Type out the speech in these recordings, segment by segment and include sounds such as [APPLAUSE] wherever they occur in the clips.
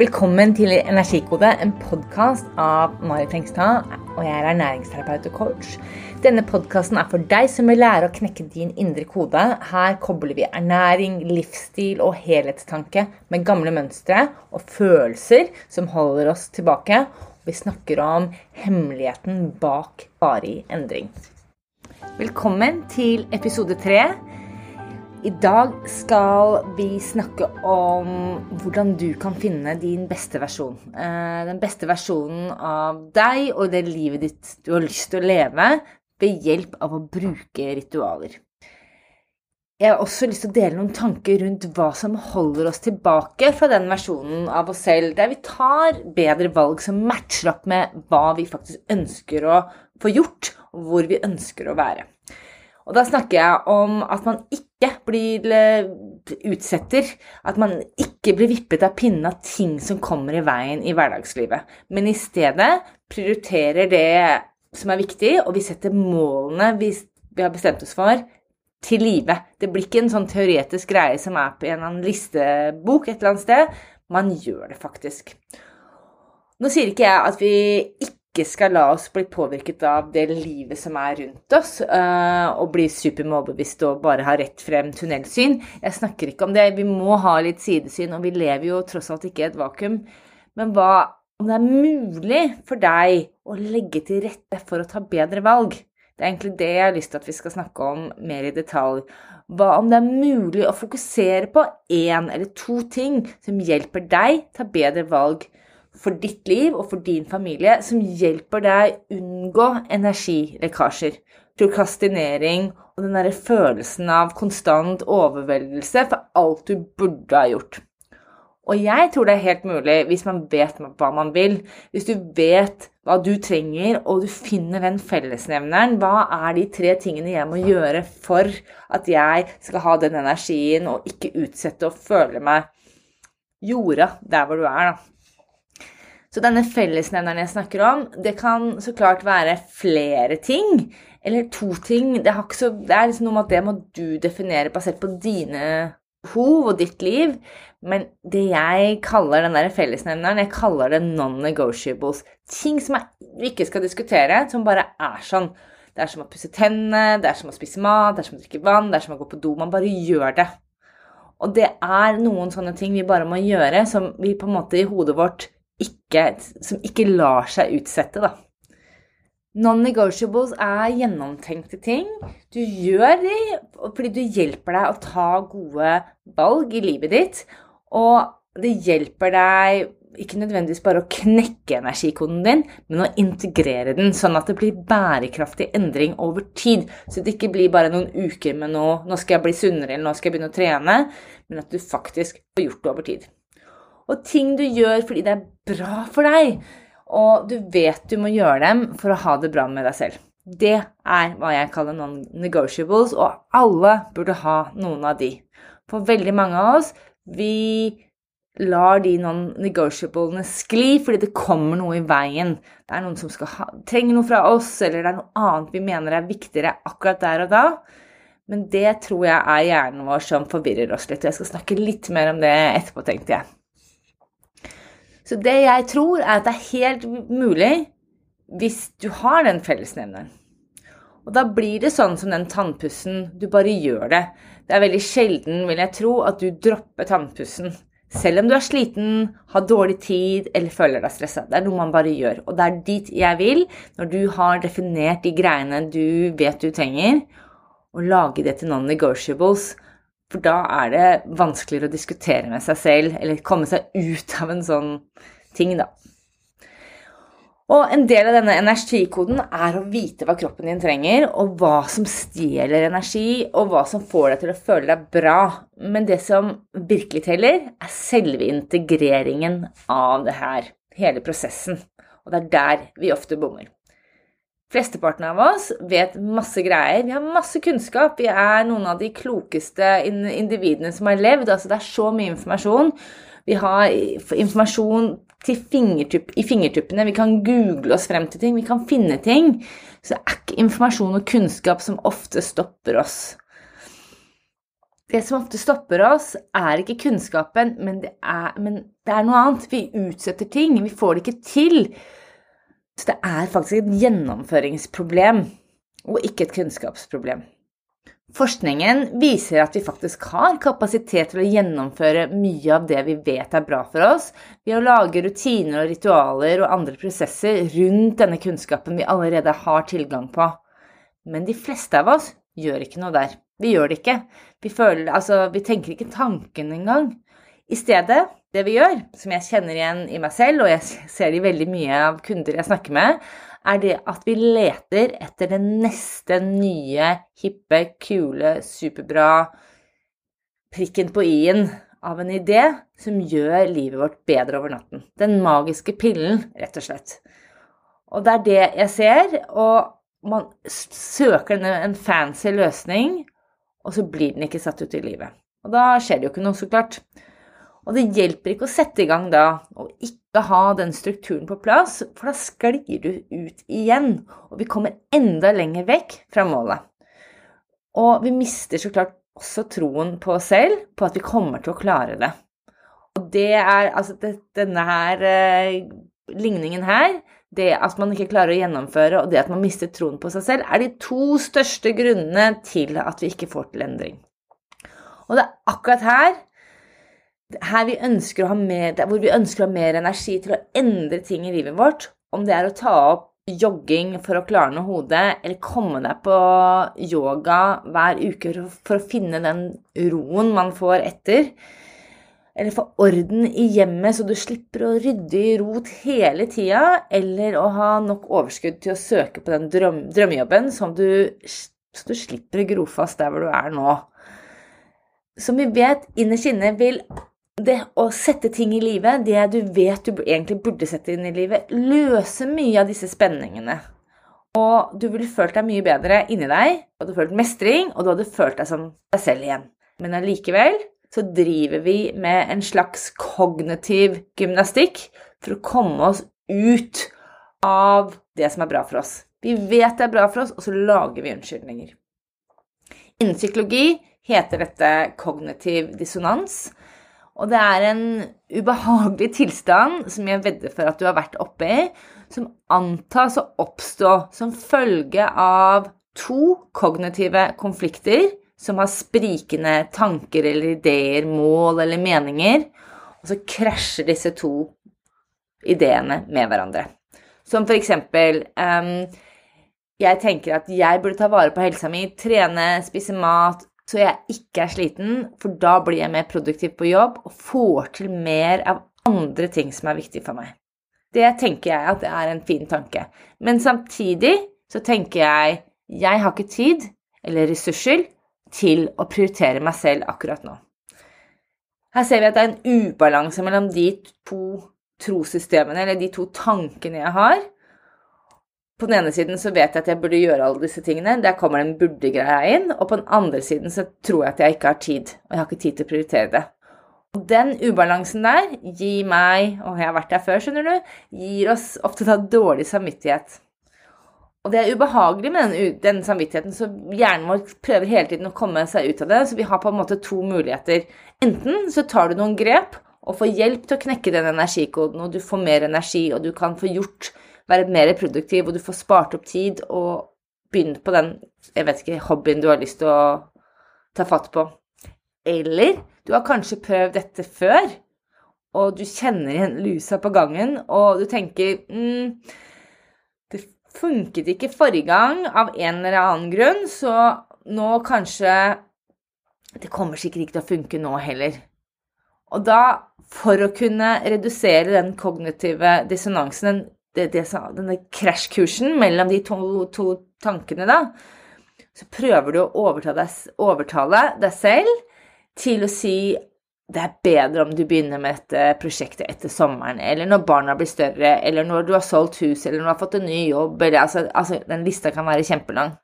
Velkommen til Energikode, en podkast av Mari Hengstad. Og jeg er ernæringsterapeut og coach. Denne podkasten er for deg som vil lære å knekke din indre kode. Her kobler vi ernæring, livsstil og helhetstanke med gamle mønstre og følelser som holder oss tilbake. Vi snakker om hemmeligheten bak varig endring. Velkommen til episode tre. I dag skal vi snakke om hvordan du kan finne din beste versjon. Eh, den beste versjonen av deg og det livet ditt du har lyst til å leve ved hjelp av å bruke ritualer. Jeg har også lyst til å dele noen tanker rundt hva som holder oss tilbake fra den versjonen av oss selv der vi tar bedre valg som matcher opp med hva vi faktisk ønsker å få gjort, og hvor vi ønsker å være. Og da snakker jeg om at man ikke blir eh, utsetter, at man ikke blir vippet av pinnen av ting som kommer i veien i hverdagslivet, men i stedet prioriterer det som er viktig, og vi setter målene vi, har bestemt oss for, til live. Det blir ikke en sånn teoretisk greie som er på en eller annen listebok et eller annet sted. Man gjør det faktisk. Nå sier ikke jeg at vi ikke ikke skal la oss bli påvirket av det livet som er rundt oss, uh, og bli supermålbevisste og bare ha rett frem tunnelsyn. Jeg snakker ikke om det. Vi må ha litt sidesyn, og vi lever jo tross alt ikke i et vakuum. Men hva om det er mulig for deg å legge til rette for å ta bedre valg? Det er egentlig det jeg har lyst til at vi skal snakke om mer i detalj. Hva om det er mulig å fokusere på én eller to ting som hjelper deg ta bedre valg? For ditt liv og for din familie som hjelper deg unngå energilekkasjer, prokrastinering og den derre følelsen av konstant overveldelse for alt du burde ha gjort. Og jeg tror det er helt mulig hvis man vet hva man vil. Hvis du vet hva du trenger, og du finner den fellesnevneren. Hva er de tre tingene jeg må gjøre for at jeg skal ha den energien og ikke utsette å føle meg jorda der hvor du er, da. Så denne fellesnevneren jeg snakker om, det kan så klart være flere ting. Eller to ting. Det, så, det er liksom noe med at det må du definere basert på dine behov og ditt liv. Men det jeg kaller den der fellesnevneren, jeg kaller det non-negotiables. Ting som jeg ikke skal diskutere, som bare er sånn. Det er som å pusse tennene, det er som å spise mat, det er som å drikke vann, det er som å gå på do. Man bare gjør det. Og det er noen sånne ting vi bare må gjøre, som vi på en måte i hodet vårt ikke, som ikke lar seg utsette, da. Non-negotiables er gjennomtenkte ting. Du gjør de fordi du hjelper deg å ta gode valg i livet ditt. Og det hjelper deg ikke nødvendigvis bare å knekke energikoden din, men å integrere den, sånn at det blir bærekraftig endring over tid. Så det ikke blir bare noen uker med noe 'nå skal jeg bli sunnere', eller 'nå skal jeg begynne å trene', men at du faktisk får gjort det over tid og ting du gjør fordi det er bra for deg, og du vet du må gjøre dem for å ha det bra med deg selv. Det er hva jeg kaller non-negotiables, og alle burde ha noen av de. For veldig mange av oss, vi lar de non-negotiablene skli fordi det kommer noe i veien. Det er noen som ha, trenger noe fra oss, eller det er noe annet vi mener er viktigere akkurat der og da. Men det tror jeg er hjernen vår som forvirrer oss litt. og Jeg skal snakke litt mer om det etterpå, tenkte jeg. Så det jeg tror, er at det er helt mulig hvis du har den fellesnevneren. Og da blir det sånn som den tannpussen. Du bare gjør det. Det er veldig sjelden, vil jeg tro, at du dropper tannpussen. Selv om du er sliten, har dårlig tid eller føler deg stressa. Det er noe man bare gjør. Og det er dit jeg vil, når du har definert de greiene du vet du trenger, og lage det til non-negotiables. For da er det vanskeligere å diskutere med seg selv, eller komme seg ut av en sånn ting, da. Og en del av denne energikoden er å vite hva kroppen din trenger, og hva som stjeler energi, og hva som får deg til å føle deg bra. Men det som virkelig teller, er selve integreringen av det her. Hele prosessen. Og det er der vi ofte bommer. Flesteparten av oss vet masse greier. Vi har masse kunnskap. Vi er noen av de klokeste individene som har levd. Altså, det er så mye informasjon. Vi har informasjon fingertupp, i fingertuppene. Vi kan google oss frem til ting. Vi kan finne ting. Så det er ikke informasjon og kunnskap som ofte stopper oss. det som ofte stopper oss, er ikke kunnskapen, men det er, men det er noe annet. Vi utsetter ting. Vi får det ikke til. Så det er faktisk et gjennomføringsproblem, og ikke et kunnskapsproblem. Forskningen viser at vi faktisk har kapasitet til å gjennomføre mye av det vi vet er bra for oss, ved å lage rutiner og ritualer og andre prosesser rundt denne kunnskapen vi allerede har tilgang på. Men de fleste av oss gjør ikke noe der. Vi gjør det ikke. Vi, føler, altså, vi tenker ikke tanken engang. I stedet, det vi gjør, som jeg kjenner igjen i meg selv, og jeg ser det i veldig mye av kunder jeg snakker med, er det at vi leter etter den neste nye, hippe, kule, superbra prikken på i-en av en idé som gjør livet vårt bedre over natten. Den magiske pillen, rett og slett. Og det er det jeg ser. Og man søker en fancy løsning, og så blir den ikke satt ut i livet. Og da skjer det jo ikke noe, så klart. Og det hjelper ikke å sette i gang da og ikke ha den strukturen på plass, for da sklir du ut igjen, og vi kommer enda lenger vekk fra målet. Og vi mister så klart også troen på oss selv, på at vi kommer til å klare det. Og det er altså det, denne her eh, ligningen her, det at man ikke klarer å gjennomføre, og det at man mister troen på seg selv, er de to største grunnene til at vi ikke får til endring. Og det er akkurat her her vi ønsker å ha mer, hvor vi ønsker å ha mer energi til å endre ting i livet vårt, om det er å ta opp jogging for å klarne hodet, eller komme deg på yoga hver uke for å finne den roen man får etter, eller få orden i hjemmet så du slipper å rydde i rot hele tida, eller å ha nok overskudd til å søke på den drøm, drømmejobben som du, så du slipper å gro fast der hvor du er nå. Som vi vet innerst inne vil det å sette ting i livet, det du vet du egentlig burde sette inn i livet, løser mye av disse spenningene. Og du ville følt deg mye bedre inni deg, du hadde følt mestring, og du hadde følt deg som deg selv igjen. Men allikevel så driver vi med en slags kognitiv gymnastikk for å komme oss ut av det som er bra for oss. Vi vet det er bra for oss, og så lager vi unnskyldninger. Innen psykologi heter dette kognitiv dissonans. Og det er en ubehagelig tilstand som jeg vedder for at du har vært oppe i, som antas å oppstå som følge av to kognitive konflikter som har sprikende tanker eller ideer, mål eller meninger, og så krasjer disse to ideene med hverandre. Som for eksempel um, Jeg tenker at jeg burde ta vare på helsa mi, trene, spise mat, så jeg ikke er sliten, for da blir jeg mer produktiv på jobb og får til mer av andre ting som er viktig for meg. Det tenker jeg at det er en fin tanke. Men samtidig så tenker jeg jeg har ikke tid eller ressurser til å prioritere meg selv akkurat nå. Her ser vi at det er en ubalanse mellom de to trossystemene, eller de to tankene jeg har, på den ene siden så vet jeg at jeg burde gjøre alle disse tingene. Der kommer den burde-greia inn. Og på den andre siden så tror jeg at jeg ikke har tid, og jeg har ikke tid til å prioritere det. Og den ubalansen der gir meg, og jeg har vært der før, skjønner du, gir oss ofte da dårlig samvittighet. Og det er ubehagelig med den, den, samvittigheten, så hjernen vår prøver hele tiden å komme seg ut av det. Så vi har på en måte to muligheter. Enten så tar du noen grep og får hjelp til å knekke den energikoden, og du får mer energi, og du kan få gjort være mer produktiv, og du får spart opp tid og begynt på den jeg vet ikke, hobbyen du har lyst til å ta fatt på. Eller du har kanskje prøvd dette før, og du kjenner igjen lusa på gangen, og du tenker mm, Det funket ikke forrige gang av en eller annen grunn, så nå kanskje Det kommer sikkert ikke til å funke nå heller. Og da, for å kunne redusere den kognitive dissonansen, det, det, denne krasjkursen mellom de to, to, tankene, da, så prøver du å overtale deg, overtale deg selv til å si det er bedre om du begynner med dette prosjektet etter sommeren, eller når barna blir større, eller når du har solgt hus, eller når du har fått en ny jobb, eller altså, altså Den lista kan være kjempelang.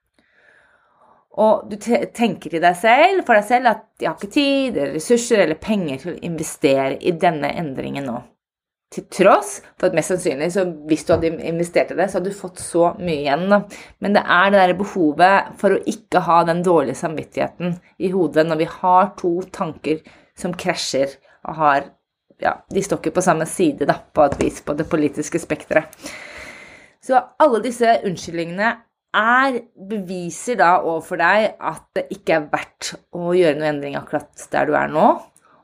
Og du tenker til deg selv, for deg selv at 'jeg har ikke tid, eller ressurser eller penger til å investere i denne endringen nå'. Til tross for at mest sannsynlig, så hvis du hadde investert i det, så hadde du fått så mye igjen. Da. Men det er det der behovet for å ikke ha den dårlige samvittigheten i hodet når vi har to tanker som krasjer og har Ja, de står ikke på samme side, da, på et vis, på det politiske spekteret. Så alle disse unnskyldningene er beviser da overfor deg at det ikke er verdt å gjøre noe endring akkurat der du er nå.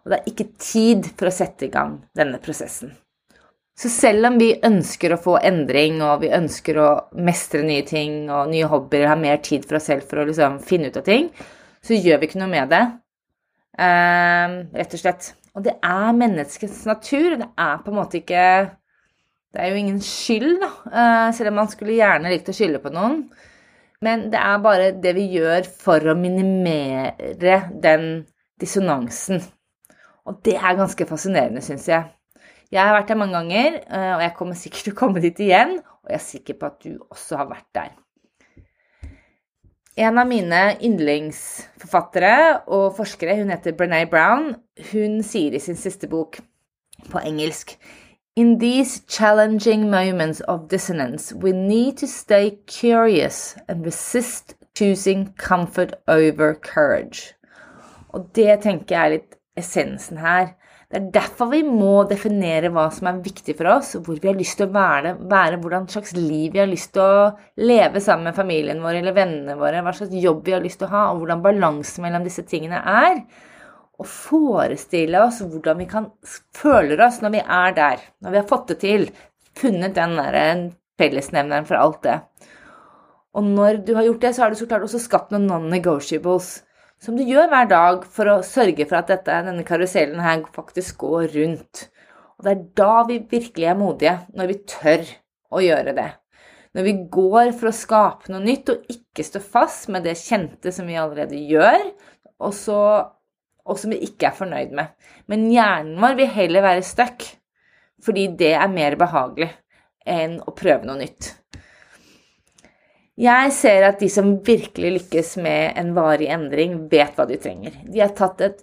Og det er ikke tid for å sette i gang denne prosessen. Så selv om vi ønsker å få endring, og vi ønsker å mestre nye ting og nye hobbyer, ha mer tid for oss selv for å liksom finne ut av ting, så gjør vi ikke noe med det. Uh, rett og slett. Og det er menneskets natur. Det er på en måte ikke Det er jo ingen skyld, da, uh, selv om man skulle gjerne likt å skylde på noen. Men det er bare det vi gjør for å minimere den dissonansen. Og det er ganske fascinerende, syns jeg. Jeg har vært der mange ganger, eh, og jeg kommer sikkert til å komme dit igjen. Og jeg er sikker på at du også har vært der. En av mine yndlingsforfattere og forskere, hun heter Brené Brown, hun sier i sin siste bok på engelsk In these challenging moments of dissonance, we need to stay curious and resist choosing comfort over courage. Og det tenker jeg er litt essensen her. Det er derfor vi må definere hva som er viktig for oss, hvor vi har lyst til å være, være hvordan slags liv vi har lyst til å leve sammen med familien vår eller vennene våre, hva slags jobb vi har lyst til å ha, og hvordan balansen mellom disse tingene er. Og forestille oss hvordan vi kan føle oss når vi er der, når vi har fått det til, funnet den der fellesnevneren for alt det. Og når du har gjort det, så har du så klart også skapt noen non-negotiables som du gjør hver dag for å sørge for at dette, denne karusellen her faktisk går rundt. Og det er da vi virkelig er modige, når vi tør å gjøre det. Når vi går for å skape noe nytt og ikke stå fast med det kjente som vi allerede gjør, og, så, og som vi ikke er fornøyd med. Men hjernen vår vil heller være stuck, fordi det er mer behagelig enn å prøve noe nytt. Jeg ser at de som virkelig lykkes med en varig endring, vet hva de trenger. De har et,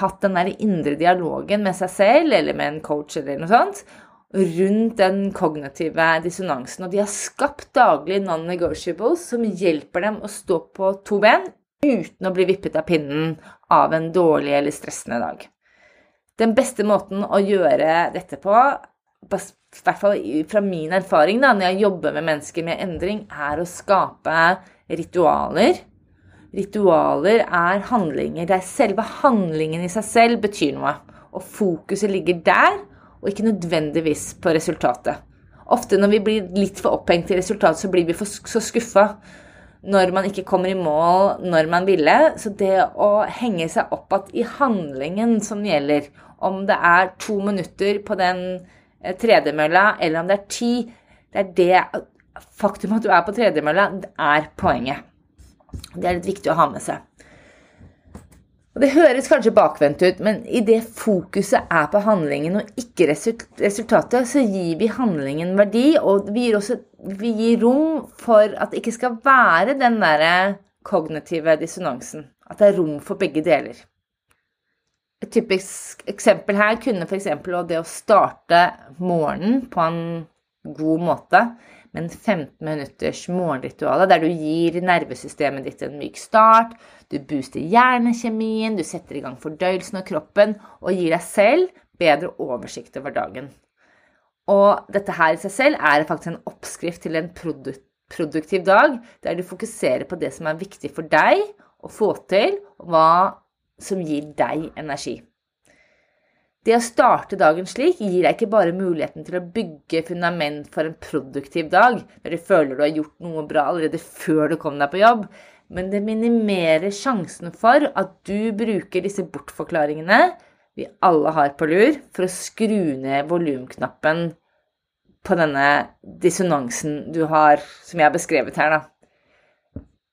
hatt den der indre dialogen med seg selv eller med en coach eller noe sånt rundt den kognitive dissonansen. Og de har skapt daglig non-negotiables som hjelper dem å stå på to ben uten å bli vippet av pinnen av en dårlig eller stressende dag. Den beste måten å gjøre dette på, i hvert fall fra min erfaring da, når jeg jobber med mennesker med endring, er å skape ritualer. Ritualer er handlinger der selve handlingen i seg selv betyr noe. Og fokuset ligger der, og ikke nødvendigvis på resultatet. Ofte når vi blir litt for opphengt i resultatet, så blir vi for, så skuffa når man ikke kommer i mål når man ville. Så det å henge seg opp at i handlingen som gjelder, om det er to minutter på den tredemølla, eller om det er ti. Det er det faktum at du er på tredemølla, er poenget. Det er litt viktig å ha med seg. Og Det høres kanskje bakvendt ut, men idet fokuset er på handlingen og ikke resultatet, så gir vi handlingen verdi, og vi gir, også, vi gir rom for at det ikke skal være den derre kognitive dissonansen. At det er rom for begge deler. Et typisk eksempel her kunne f.eks. det å starte morgenen på en god måte med en 15 minutters morgenritual der du gir nervesystemet ditt en myk start, du booster hjernekjemien, du setter i gang fordøyelsen av kroppen og gir deg selv bedre oversikt over dagen. Og dette her i seg selv er faktisk en oppskrift til en produktiv dag, der du fokuserer på det som er viktig for deg å få til, og hva som gir deg energi. Det å starte dagen slik gir deg ikke bare muligheten til å bygge fundament for en produktiv dag, når du føler du har gjort noe bra allerede før du kom deg på jobb, men det minimerer sjansen for at du bruker disse bortforklaringene vi alle har på lur, for å skru ned volumknappen på denne dissonansen du har, som jeg har beskrevet her, da.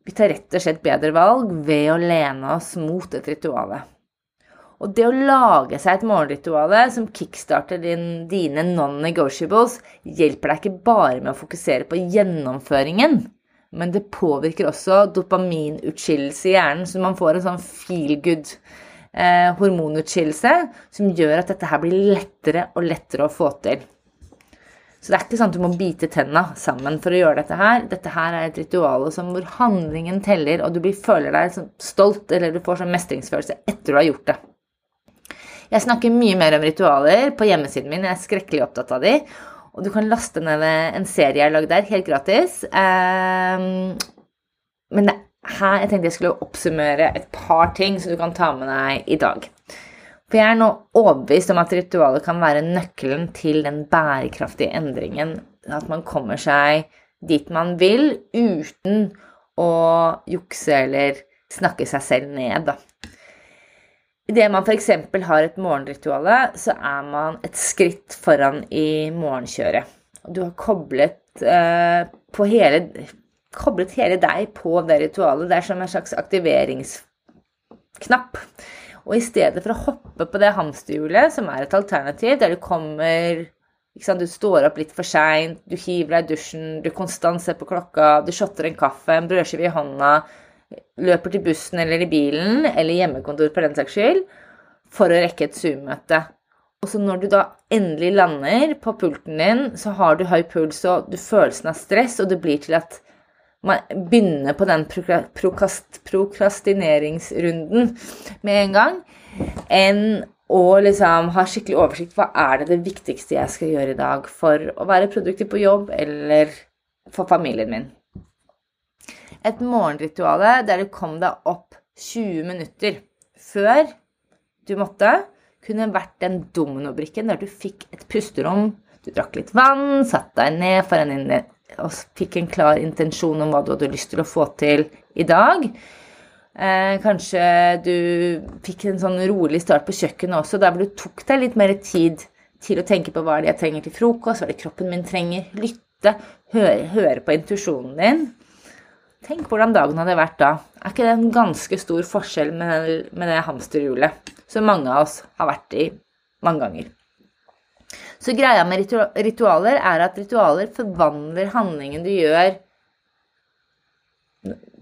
Vi tar rett og slett bedre valg ved å lene oss mot et ritual. Og det å lage seg et morgenritual som kickstarter din, dine non-negotiables, hjelper deg ikke bare med å fokusere på gjennomføringen, men det påvirker også dopaminutskillelse i hjernen, så man får en sånn feel good eh, hormonutskillelse som gjør at dette her blir lettere og lettere å få til. Så det er ikke sånn at du må bite tenna sammen for å gjøre dette her. Dette her er et ritual hvor handlingen teller, og du blir, føler deg stolt eller du får sånn mestringsfølelse etter du har gjort det. Jeg snakker mye mer om ritualer på hjemmesiden min. Jeg er skrekkelig opptatt av de. Og du kan laste ned en serie jeg har lagd der, helt gratis. Um, men her jeg tenkte jeg skulle oppsummere et par ting som du kan ta med deg i dag. For jeg er nå overbevist om at ritualet kan være nøkkelen til den bærekraftige endringen. At man kommer seg dit man vil uten å jukse eller snakke seg selv ned, da. Idet man f.eks. har et morgenritual, så er man et skritt foran i morgenkjøret. Du har koblet, eh, hele, koblet hele deg på det ritualet. Det er som en slags aktiveringsknapp. Og i stedet for å hoppe på det hamsterhjulet, som er et alternativ, der du kommer Du står opp litt for seint, du hiver deg i dusjen, du konstant ser på klokka, du shotter en kaffe, en brødskive i hånda løper til bussen eller i bilen, eller hjemmekontor på den saks skyld, for å rekke et Zoom-møte. Og så når du da endelig lander på pulten din, så har du høy puls og du følelsen av stress, og det blir til at man begynner på den prokrast, prokrastineringsrunden med en gang, enn å liksom ha skikkelig oversikt. Hva er det det viktigste jeg skal gjøre i dag for å være produktiv på jobb eller for familien min? et morgenritual der du kom deg opp 20 minutter før du måtte, kunne vært den dominobrikken der du fikk et pusterom, du drakk litt vann, satte deg ned foran din og fikk en klar intensjon om hva du hadde lyst til å få til i dag. Eh, kanskje du fikk en sånn rolig start på kjøkkenet også, der hvor du tok deg litt mer tid til å tenke på hva det jeg trenger til frokost, hva det kroppen min trenger. Lytte, høre, høre på intuisjonen din. Tenk hvordan dagen hadde vært da. Er ikke det en ganske stor forskjell med, med det hamsterhjulet som mange av oss har vært i mange ganger? Så greia med ritualer er at ritualer forvandler handlingen du gjør,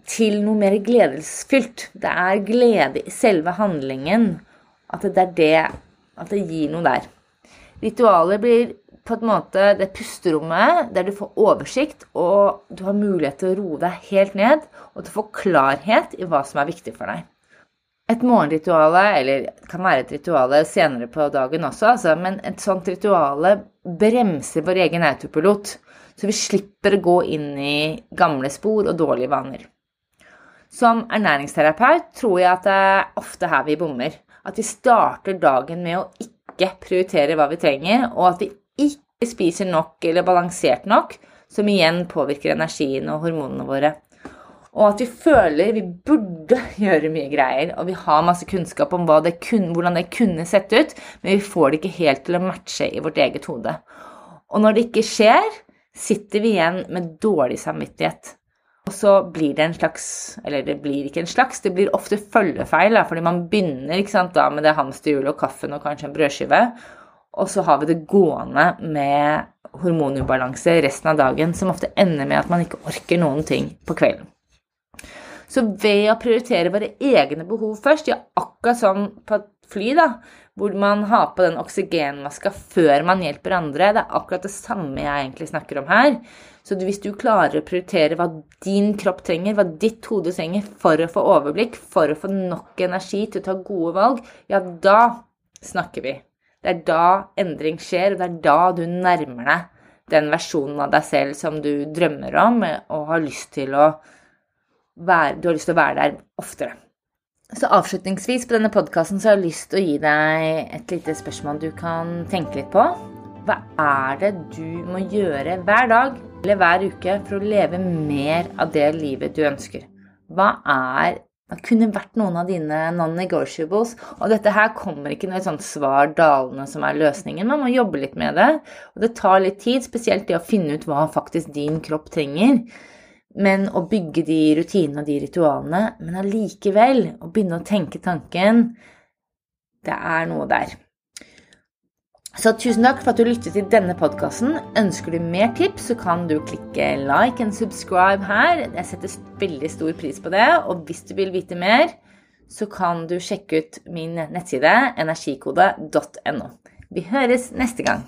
til noe mer gledesfylt. Det er glede i selve handlingen. At det er det At det gir noe der. Ritualer blir på en måte det pusterommet der du får oversikt, og du har mulighet til å roe deg helt ned, og til å få klarhet i hva som er viktig for deg. Et morgenrituale, eller det kan være et rituale senere på dagen også, altså, men et sånt rituale bremser vår egen autopilot, så vi slipper å gå inn i gamle spor og dårlige vaner. Som ernæringsterapeut tror jeg at det er ofte her vi bommer. At vi starter dagen med å ikke prioritere hva vi trenger, og at vi ikke spiser nok eller balansert nok, som igjen påvirker energien og hormonene våre. Og at vi føler vi burde [LAUGHS] gjøre mye greier, og vi har masse kunnskap om det kunne, hvordan det kunne sett ut, men vi får det ikke helt til å matche i vårt eget hode. Og når det ikke skjer, sitter vi igjen med dårlig samvittighet. Og så blir det en slags Eller det blir ikke en slags, det blir ofte følgefeil, da, fordi man begynner sant, da, med det hamsterhjulet og kaffen og kanskje en brødskive, og så har vi det gående med hormonubalanse resten av dagen, som ofte ender med at man ikke orker noen ting på kvelden. Så ved å prioritere våre egne behov først, ja, akkurat som på et fly, da, hvor man har på den oksygenmaska før man hjelper andre, det er akkurat det samme jeg egentlig snakker om her. Så hvis du klarer å prioritere hva din kropp trenger, hva ditt hode trenger for å få overblikk, for å få nok energi til å ta gode valg, ja, da snakker vi. Det er da endring skjer, og det er da du nærmer deg den versjonen av deg selv som du drømmer om, og har lyst til å være, du har lyst til å være der oftere. Så avslutningsvis på denne podkasten så har jeg lyst til å gi deg et lite spørsmål du kan tenke litt på. Hva er det du må gjøre hver dag eller hver uke for å leve mer av det livet du ønsker? Hva er det kunne vært noen av dine non-negotiables. Og dette her kommer ikke noe sånt svar dalende som er løsningen. Man må jobbe litt med det. Og det tar litt tid, spesielt det å finne ut hva faktisk din kropp trenger. Men å bygge de rutinene og de ritualene, men allikevel å begynne å tenke tanken Det er noe der. Så tusen takk for at du lyttet til denne podkasten. Ønsker du mer tips, så kan du klikke like and subscribe her. Jeg setter veldig stor pris på det. Og hvis du vil vite mer, så kan du sjekke ut min nettside energikode.no. Vi høres neste gang.